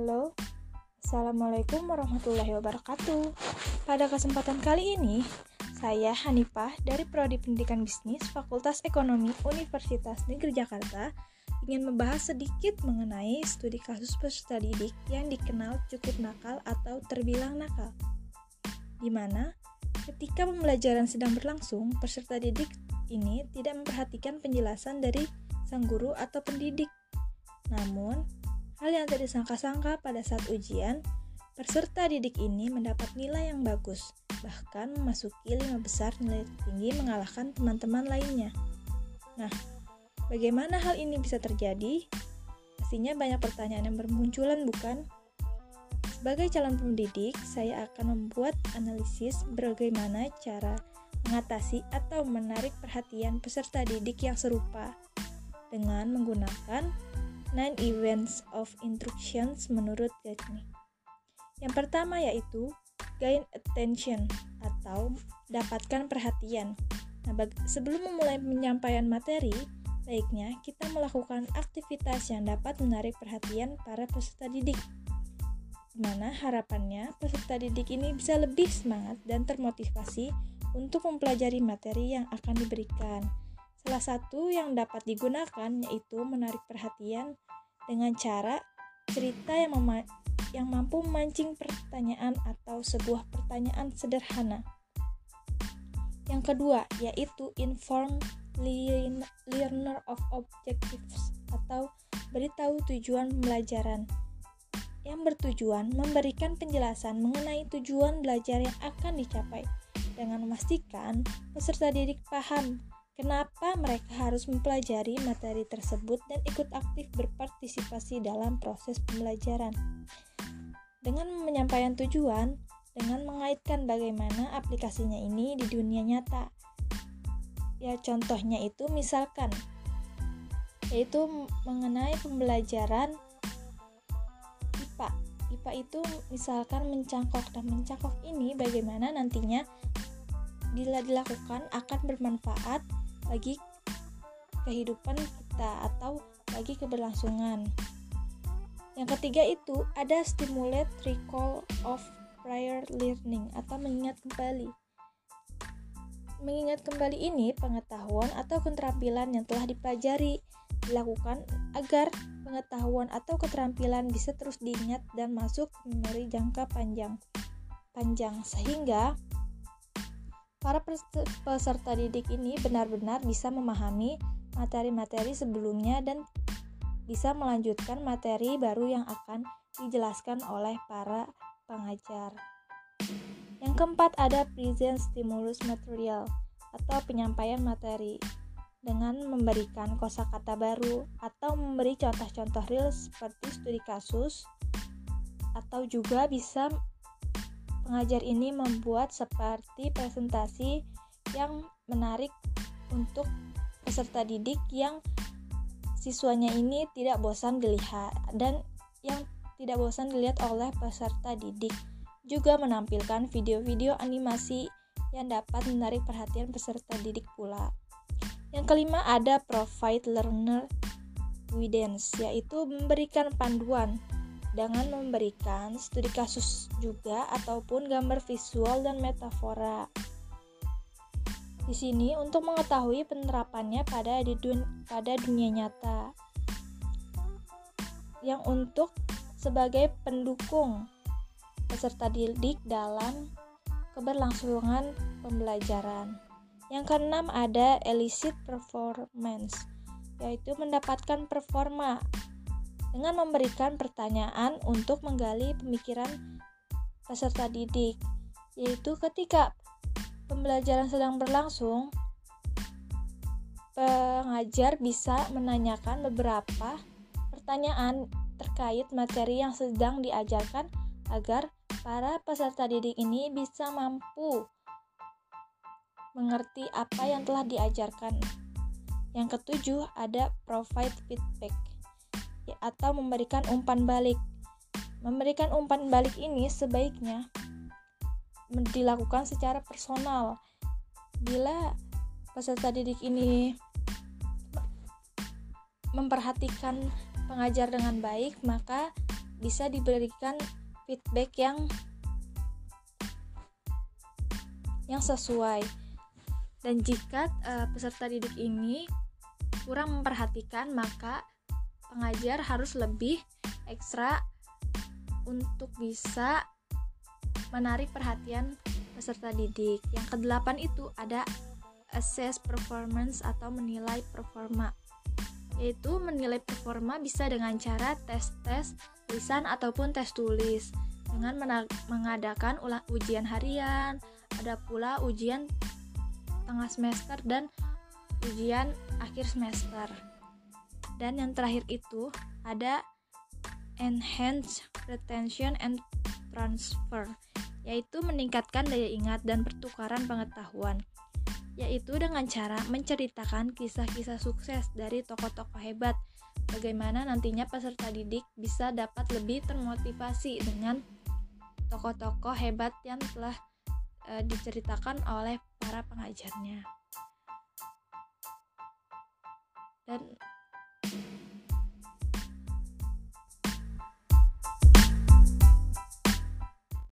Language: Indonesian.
Halo, Assalamualaikum warahmatullahi wabarakatuh. Pada kesempatan kali ini, saya Hanifah dari Prodi Pendidikan Bisnis Fakultas Ekonomi Universitas Negeri Jakarta ingin membahas sedikit mengenai studi kasus peserta didik yang dikenal cukup nakal atau terbilang nakal. Di mana ketika pembelajaran sedang berlangsung, peserta didik ini tidak memperhatikan penjelasan dari sang guru atau pendidik. Namun, hal yang tidak disangka-sangka pada saat ujian, peserta didik ini mendapat nilai yang bagus, bahkan memasuki lima besar nilai tinggi mengalahkan teman-teman lainnya. Nah, Bagaimana hal ini bisa terjadi? Pastinya banyak pertanyaan yang bermunculan, bukan? Sebagai calon pendidik, saya akan membuat analisis bagaimana cara mengatasi atau menarik perhatian peserta didik yang serupa dengan menggunakan nine events of instructions menurut Gatsby. Yang pertama yaitu gain attention atau dapatkan perhatian. Nah, sebelum memulai penyampaian materi, Baiknya, kita melakukan aktivitas yang dapat menarik perhatian para peserta didik. Di mana harapannya peserta didik ini bisa lebih semangat dan termotivasi untuk mempelajari materi yang akan diberikan. Salah satu yang dapat digunakan yaitu menarik perhatian dengan cara cerita yang, yang mampu memancing pertanyaan atau sebuah pertanyaan sederhana. Yang kedua yaitu inform learner of objectives atau beritahu tujuan pembelajaran yang bertujuan memberikan penjelasan mengenai tujuan belajar yang akan dicapai dengan memastikan peserta didik paham kenapa mereka harus mempelajari materi tersebut dan ikut aktif berpartisipasi dalam proses pembelajaran. Dengan menyampaikan tujuan, dengan mengaitkan bagaimana aplikasinya ini di dunia nyata, Ya contohnya itu misalkan yaitu mengenai pembelajaran IPA. IPA itu misalkan mencangkok dan mencangkok ini bagaimana nantinya bila dilakukan akan bermanfaat bagi kehidupan kita atau bagi keberlangsungan. Yang ketiga itu ada stimulate recall of prior learning atau mengingat kembali. Mengingat kembali ini, pengetahuan atau keterampilan yang telah dipelajari dilakukan agar pengetahuan atau keterampilan bisa terus diingat dan masuk memori jangka panjang. Panjang sehingga para peserta didik ini benar-benar bisa memahami materi-materi sebelumnya dan bisa melanjutkan materi baru yang akan dijelaskan oleh para pengajar. Yang keempat ada present stimulus material atau penyampaian materi dengan memberikan kosakata baru atau memberi contoh-contoh real seperti studi kasus atau juga bisa pengajar ini membuat seperti presentasi yang menarik untuk peserta didik yang siswanya ini tidak bosan dilihat dan yang tidak bosan dilihat oleh peserta didik juga menampilkan video-video animasi yang dapat menarik perhatian peserta didik pula. Yang kelima ada provide learner evidence, yaitu memberikan panduan dengan memberikan studi kasus juga ataupun gambar visual dan metafora. Di sini untuk mengetahui penerapannya pada di dun pada dunia nyata. Yang untuk sebagai pendukung peserta didik dalam keberlangsungan pembelajaran. Yang keenam ada elicit performance, yaitu mendapatkan performa dengan memberikan pertanyaan untuk menggali pemikiran peserta didik, yaitu ketika pembelajaran sedang berlangsung, pengajar bisa menanyakan beberapa pertanyaan terkait materi yang sedang diajarkan agar para peserta didik ini bisa mampu mengerti apa yang telah diajarkan. Yang ketujuh ada provide feedback atau memberikan umpan balik. Memberikan umpan balik ini sebaiknya dilakukan secara personal. Bila peserta didik ini memperhatikan pengajar dengan baik, maka bisa diberikan feedback yang yang sesuai. Dan jika uh, peserta didik ini kurang memperhatikan, maka pengajar harus lebih ekstra untuk bisa menarik perhatian peserta didik. Yang kedelapan itu ada assess performance atau menilai performa. Yaitu menilai performa bisa dengan cara tes-tes lisan ataupun tes tulis dengan mengadakan ulang ujian harian, ada pula ujian tengah semester dan ujian akhir semester. Dan yang terakhir itu ada enhance retention and transfer, yaitu meningkatkan daya ingat dan pertukaran pengetahuan, yaitu dengan cara menceritakan kisah-kisah sukses dari tokoh-tokoh hebat, bagaimana nantinya peserta didik bisa dapat lebih termotivasi dengan tokoh-tokoh hebat yang telah e, diceritakan oleh para pengajarnya. Dan